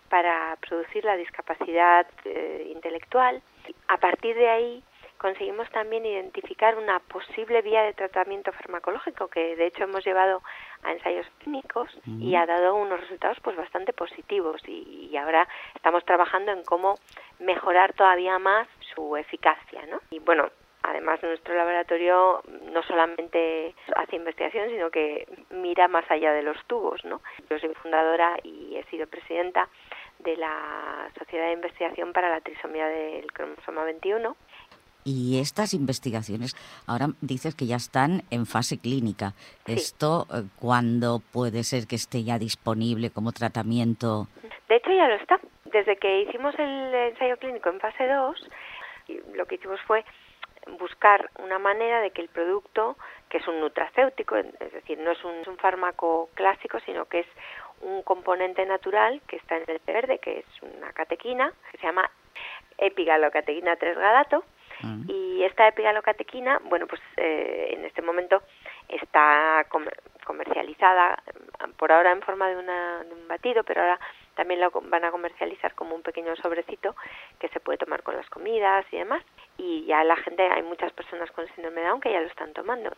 para producir la discapacidad eh, intelectual. A partir de ahí conseguimos también identificar una posible vía de tratamiento farmacológico que de hecho hemos llevado a ensayos clínicos y ha dado unos resultados pues bastante positivos y, y ahora estamos trabajando en cómo mejorar todavía más su eficacia, ¿no? Y bueno, además nuestro laboratorio no solamente hace investigación, sino que mira más allá de los tubos, ¿no? Yo soy fundadora y he sido presidenta de la Sociedad de Investigación para la Trisomía del Cromosoma 21 y estas investigaciones, ahora dices que ya están en fase clínica. ¿Esto eh, cuándo puede ser que esté ya disponible como tratamiento? De hecho, ya lo está. Desde que hicimos el ensayo clínico en fase 2, lo que hicimos fue buscar una manera de que el producto, que es un nutracéutico, es decir, no es un, es un fármaco clásico, sino que es un componente natural que está en el verde, que es una catequina, que se llama epigalocatequina 3-galato, y esta epigalocatequina, bueno, pues eh, en este momento está comercializada por ahora en forma de, una, de un batido, pero ahora también lo van a comercializar como un pequeño sobrecito que se puede tomar con las comidas y demás. Y ya la gente, hay muchas personas con síndrome de Down que ya lo están tomando.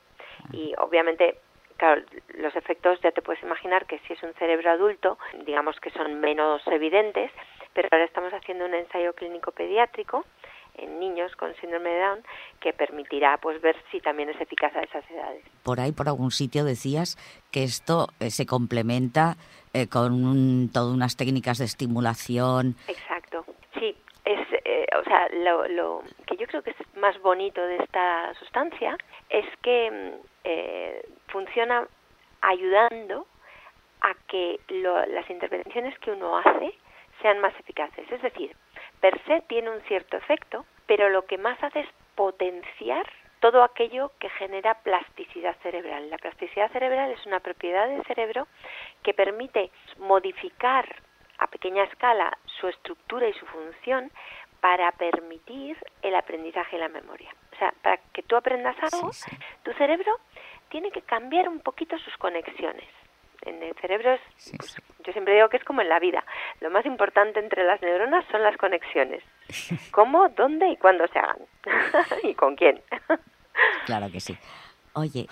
Y obviamente claro, los efectos ya te puedes imaginar que si es un cerebro adulto, digamos que son menos evidentes, pero ahora estamos haciendo un ensayo clínico pediátrico en niños con síndrome de Down que permitirá pues ver si también es eficaz a esas edades. Por ahí, por algún sitio decías que esto eh, se complementa eh, con todas unas técnicas de estimulación. Exacto, sí. Es, eh, o sea, lo, lo, que yo creo que es más bonito de esta sustancia es que mm, funciona ayudando a que las intervenciones que uno hace sean más eficaces. Es decir, per se tiene un cierto efecto, pero lo que más hace es potenciar todo aquello que genera plasticidad cerebral. La plasticidad cerebral es una propiedad del cerebro que permite modificar a pequeña escala su estructura y su función para permitir el aprendizaje y la memoria. O sea, para que tú aprendas algo, tu cerebro tiene que cambiar un poquito sus conexiones en el cerebro es, pues, yo siempre digo que es como en la vida. Lo más importante entre las neuronas son las conexiones. ¿Cómo, dónde y cuándo se hagan? ¿Y con quién? Claro que sí. Oye,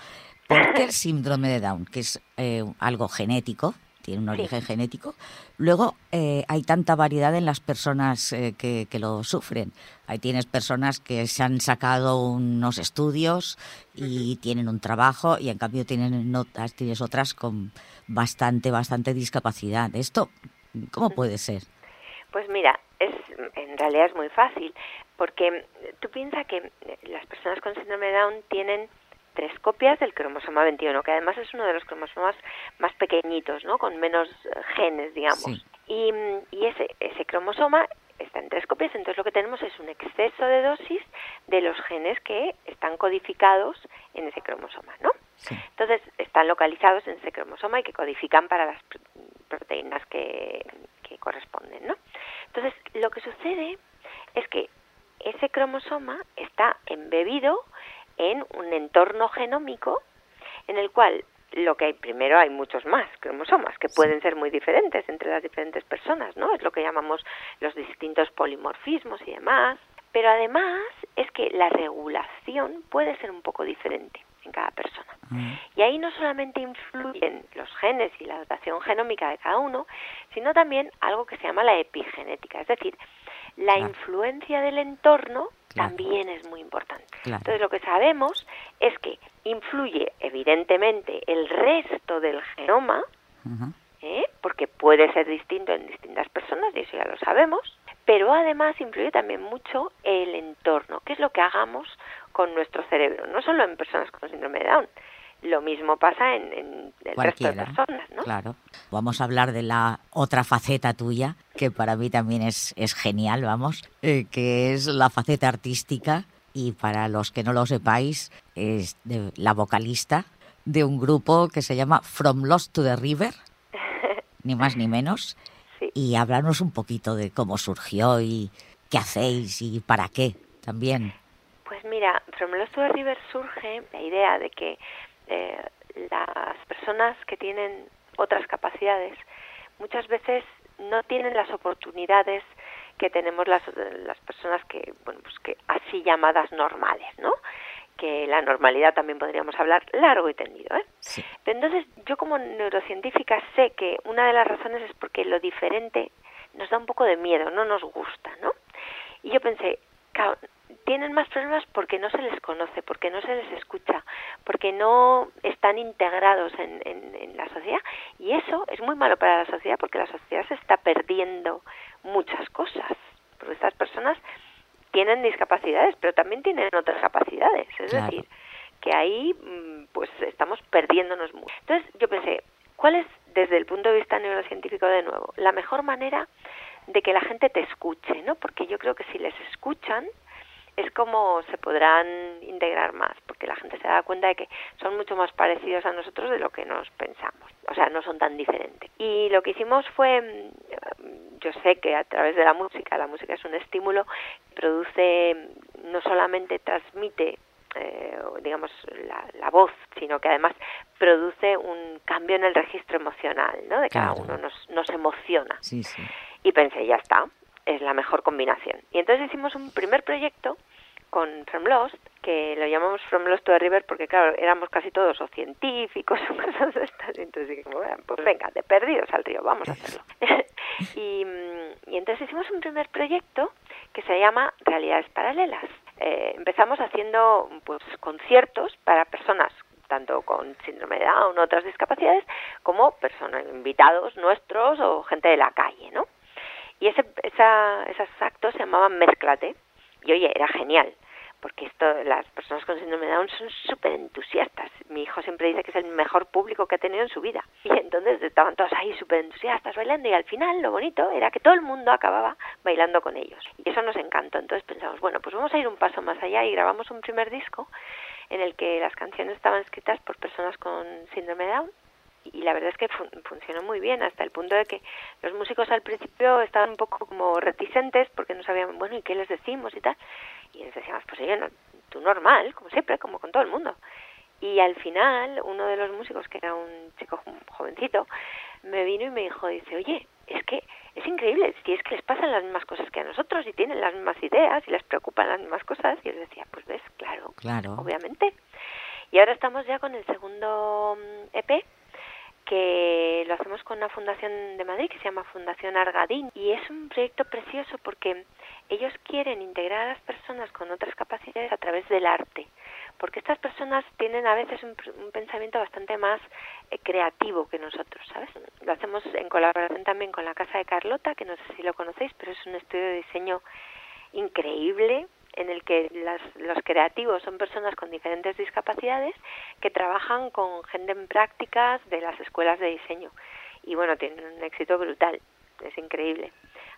¿por qué el síndrome de Down, que es eh, algo genético, tiene un origen genético. Luego eh, hay tanta variedad en las personas eh, que, que, lo sufren. Ahí tienes personas que se han sacado unos estudios y tienen un trabajo y en cambio tienen notas, tienes otras con bastante, bastante discapacidad. ¿Esto cómo puede ser? Pues mira, es en realidad es muy fácil porque tú piensas que las personas con síndrome de Down tienen tres copias del cromosoma 21, que además es uno de los cromosomas más pequeñitos, ¿no? Con menos genes, digamos. Y, y ese, ese cromosoma está en tres copias, entonces lo que tenemos es un exceso de dosis de los genes que están codificados en ese cromosoma, ¿no? Entonces están localizados en ese cromosoma y que codifican para las proteínas que, que corresponden, ¿no? Entonces lo que sucede es que ese cromosoma está embebido en un entorno genómico en el cual lo que hay primero hay muchos más cromosomas que pueden ser muy diferentes entre las diferentes personas, ¿no? Es lo que llamamos los distintos polimorfismos y demás, pero además es que la regulación puede ser un poco diferente en cada persona. Mm. Y ahí no solamente influyen los genes y la dotación genómica de cada uno, sino también algo que se llama la epigenética, es decir, la influencia del entorno también es muy importante. Entonces lo que sabemos es que influye evidentemente el resto del genoma, ¿eh? porque puede ser distinto en distintas personas, y eso ya lo sabemos, pero además influye también mucho el entorno, qué es lo que hagamos con nuestro cerebro, no solo en personas con síndrome de Down, lo mismo pasa en, en el resto de personas, ¿no? Claro. Vamos a hablar de la otra faceta tuya, que para mí también es, es genial, vamos, eh, que es la faceta artística y para los que no lo sepáis, es de, la vocalista de un grupo que se llama From Lost to the River, ni más ni menos. Y hablarnos un poquito de cómo surgió y qué hacéis y para qué también. Pues mira, From Lost to the River surge la idea de que eh, las personas que tienen otras capacidades muchas veces no tienen las oportunidades que tenemos las, las personas que, bueno, pues que así llamadas normales, ¿no? Que la normalidad también podríamos hablar largo y tendido, ¿eh? Pero entonces yo como neurocientífica sé que una de las razones es porque lo diferente nos da un poco de miedo, no nos gusta, ¿no? Y yo pensé, tienen más problemas porque no se les conoce, porque no se les escucha, porque no están integrados en, en, la sociedad y eso es muy malo para la sociedad porque la sociedad se está perdiendo muchas cosas, porque estas personas tienen discapacidades, pero también tienen otras capacidades, es decir, que ahí mm, pues estamos perdiéndonos mucho. Entonces yo pensé, ¿cuál es desde el punto de vista neurocientífico de nuevo la mejor manera de que la gente te escuche, ¿no? Porque yo creo que si les escuchan es como se podrán integrar más, porque la gente se da cuenta de que son mucho más parecidos a nosotros de lo que nos pensamos, o sea, no son tan diferentes. Y lo que hicimos fue, mm, yo sé que a través de la música, la música es un estímulo, produce, no solamente transmite eh, digamos, la, voz, sino que además produce un cambio en el registro emocional, ¿no? De cada uno nos, nos emociona. Sí, sí. Y pensé, ya está, es la mejor combinación. Y entonces hicimos un primer proyecto con From Lost, que lo llamamos From Lost to the River porque, claro, éramos casi todos o científicos o cosas de estas. Entonces bueno, pues venga, de perdidos al río, vamos a hacerlo. y, y entonces hicimos un primer proyecto que se llama Realidades Paralelas. Eh, empezamos haciendo pues conciertos para personas tanto con síndrome de Down o otras discapacidades, como personas, invitados nuestros o gente de la calle, ¿no? Y ese, esa, esos actos se llamaban Mezclate, y oye, era genial, porque esto, las personas con síndrome de Down son súper entusiastas. Mi hijo siempre dice que es el mejor público que ha tenido en su vida. Y entonces estaban todos ahí súper entusiastas bailando y al final lo bonito era que todo el mundo acababa bailando con ellos. Y eso nos encantó. Entonces pensamos, bueno, pues vamos a ir un paso más allá y grabamos un primer disco en el que las canciones estaban escritas por personas con síndrome de Down y la verdad es que funcionó muy bien hasta el punto de que los músicos al principio estaban un poco como reticentes porque no sabían, bueno, ¿y qué les decimos y tal? Y les decíamos, pues oye, no, tú normal, como siempre, como con todo el mundo. Y al final, uno de los músicos, que era un chico jovencito, me vino y me dijo, dice, oye, es que es increíble, si es que les pasan las mismas cosas que a nosotros y tienen las mismas ideas y les preocupan las mismas cosas. Y yo les decía, pues ves, claro, claro. obviamente. Y ahora estamos ya con el segundo mm, EP, que lo hacemos con una fundación de Madrid que se llama Fundación Argadín y es un proyecto precioso porque ellos quieren integrar a las personas con otras capacidades a través del arte, porque estas personas tienen a veces un, pensamiento bastante más eh, creativo que nosotros, ¿sabes? Lo hacemos en colaboración también con la Casa de Carlota, que no sé si lo conocéis, pero es un estudio de diseño increíble, en el que los creativos son personas con diferentes discapacidades que trabajan con gente en prácticas de las escuelas de diseño. Y bueno, tienen un éxito brutal, es increíble.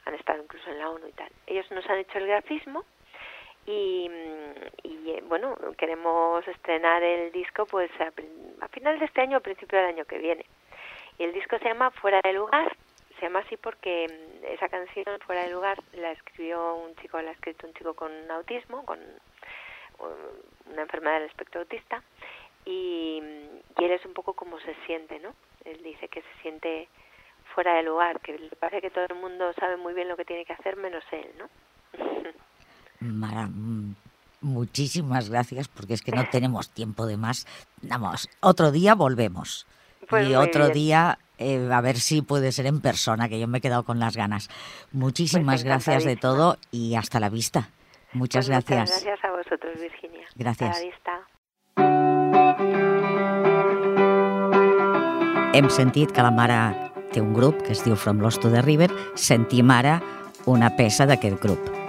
Han estado incluso en la ONU y tal. Ellos nos han hecho el grafismo y, y eh, bueno, queremos estrenar el disco pues a, a final de este año o principio del año que viene. Y el disco se llama Fuera de lugar se llama así porque mm, esa canción fuera de lugar la escribió un chico, la ha escrito un chico con autismo, con una enfermedad del espectro autista y, mm, y él es un poco como se siente, ¿no? Él dice que se siente fuera de lugar, que le parece que todo el mundo sabe muy bien lo que tiene que hacer menos él, ¿no? Mara, mm, muchísimas gracias porque es que no tenemos tiempo de más. Vamos, otro día volvemos. Pues y otro día eh, a ver si puede ser en persona, que yo me he quedado con las ganas. Muchísimas Pues gracias de todo y hasta la vista. Muchas Pues gracias. Muchas gracias a vosotros, Virginia. Gracias. Hasta la vista. Hem sentit que la mare té un grup que es diu From Lost to the River. Sentim ara una peça d'aquest grup.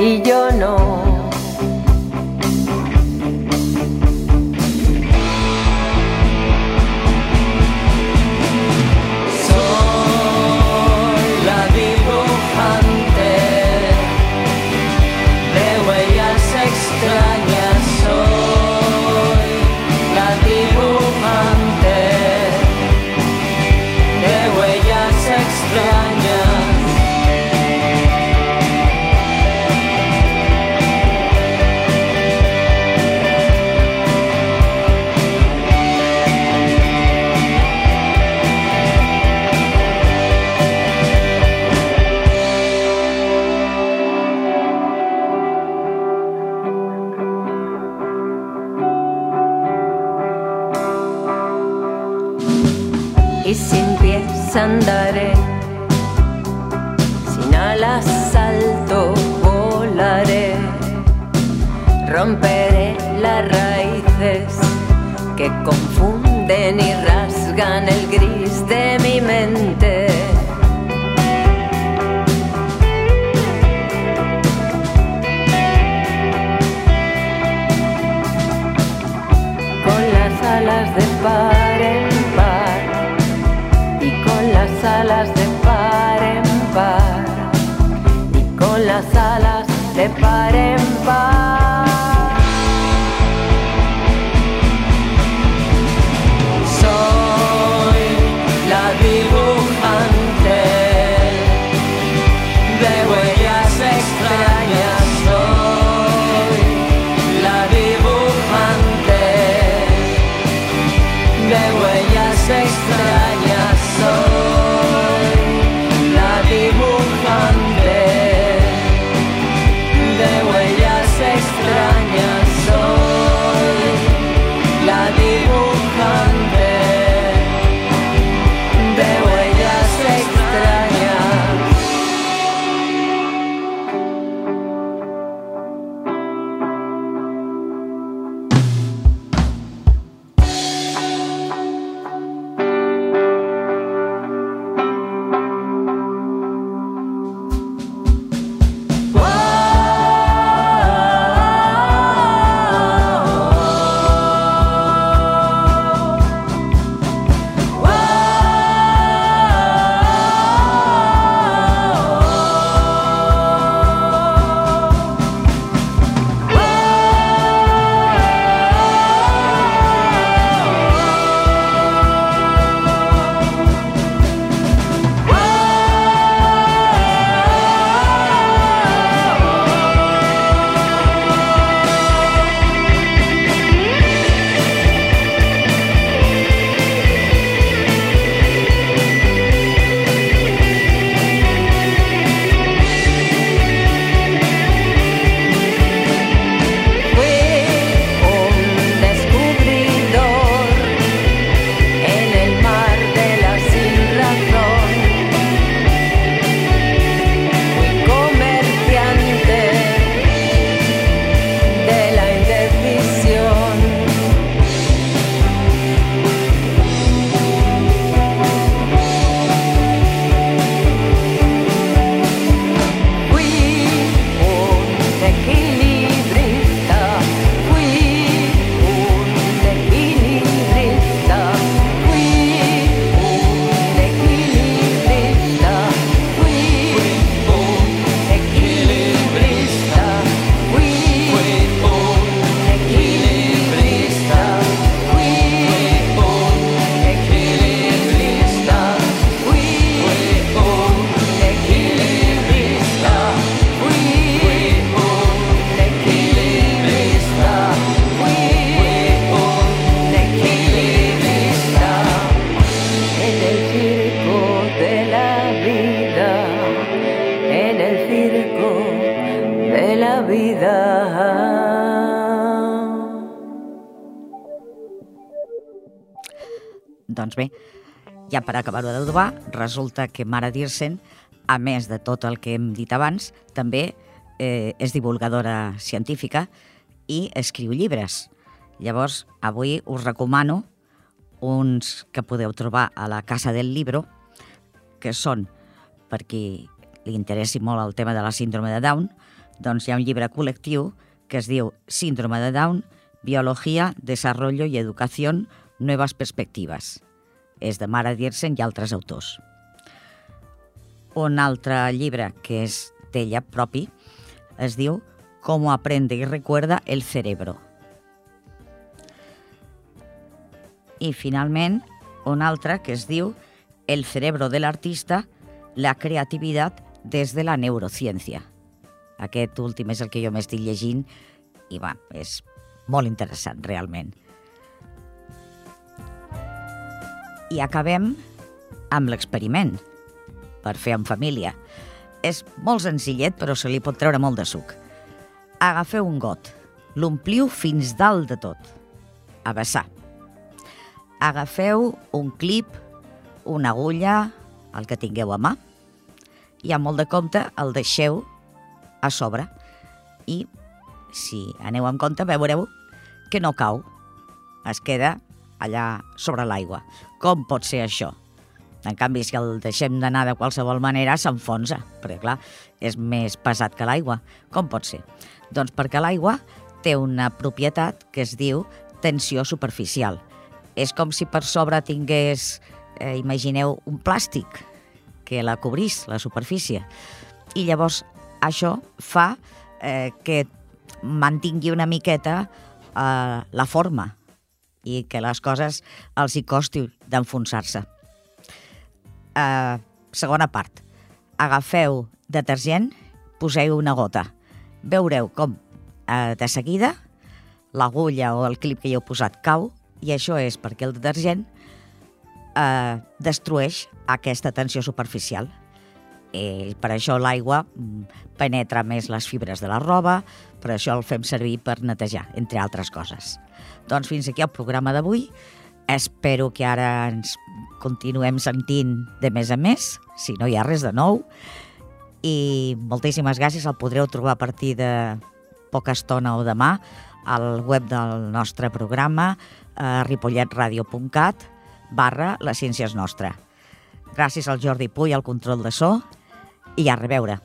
y yo no. Resulta que Mara Dirsen, a més de tot el que hem dit abans, també eh, és divulgadora científica i escriu llibres. Llavors, avui us recomano uns que podeu trobar a la Casa del Libro, que són, per qui li interessi molt el tema de la síndrome de Down, doncs hi ha un llibre col·lectiu que es diu Síndrome de Down, Biología, Desarrollo y Educación, Nuevas Perspectives. És de Mara Diersen i altres autors. Un altre llibre que és d'ella propi es diu Cómo aprende y recuerda el cerebro. I finalment, un altre que es diu El cerebro del artista, la creativitat des de la neurociència. Aquest últim és el que jo m'estic llegint i va, és molt interessant, realment. I acabem amb l'experiment per fer en família. És molt senzillet, però se li pot treure molt de suc. Agafeu un got, l'ompliu fins dalt de tot, a vessar. Agafeu un clip, una agulla, el que tingueu a mà, i amb molt de compte el deixeu a sobre. I si aneu amb compte veureu que no cau, es queda allà sobre l'aigua. Com pot ser això? En canvi, si el deixem d'anar de qualsevol manera, s'enfonsa, perquè, clar, és més pesat que l'aigua. Com pot ser? Doncs perquè l'aigua té una propietat que es diu tensió superficial. És com si per sobre tingués, eh, imagineu, un plàstic que la cobrís, la superfície. I llavors això fa eh, que mantingui una miqueta eh, la forma i que les coses els hi costi d'enfonsar-se. Eh, segona part. Agafeu detergent, poseu una gota. Veureu com eh, de seguida l'agulla o el clip que hi heu posat cau i això és perquè el detergent eh, destrueix aquesta tensió superficial. I per això l'aigua mm, penetra més les fibres de la roba, per això el fem servir per netejar, entre altres coses. Doncs fins aquí el programa d'avui. Espero que ara ens continuem sentint de més a més, si no hi ha res de nou. I moltíssimes gràcies, el podreu trobar a partir de poca estona o demà al web del nostre programa a ripolletradio.cat barra la ciència és nostra. Gràcies al Jordi Puy al control de so i a reveure.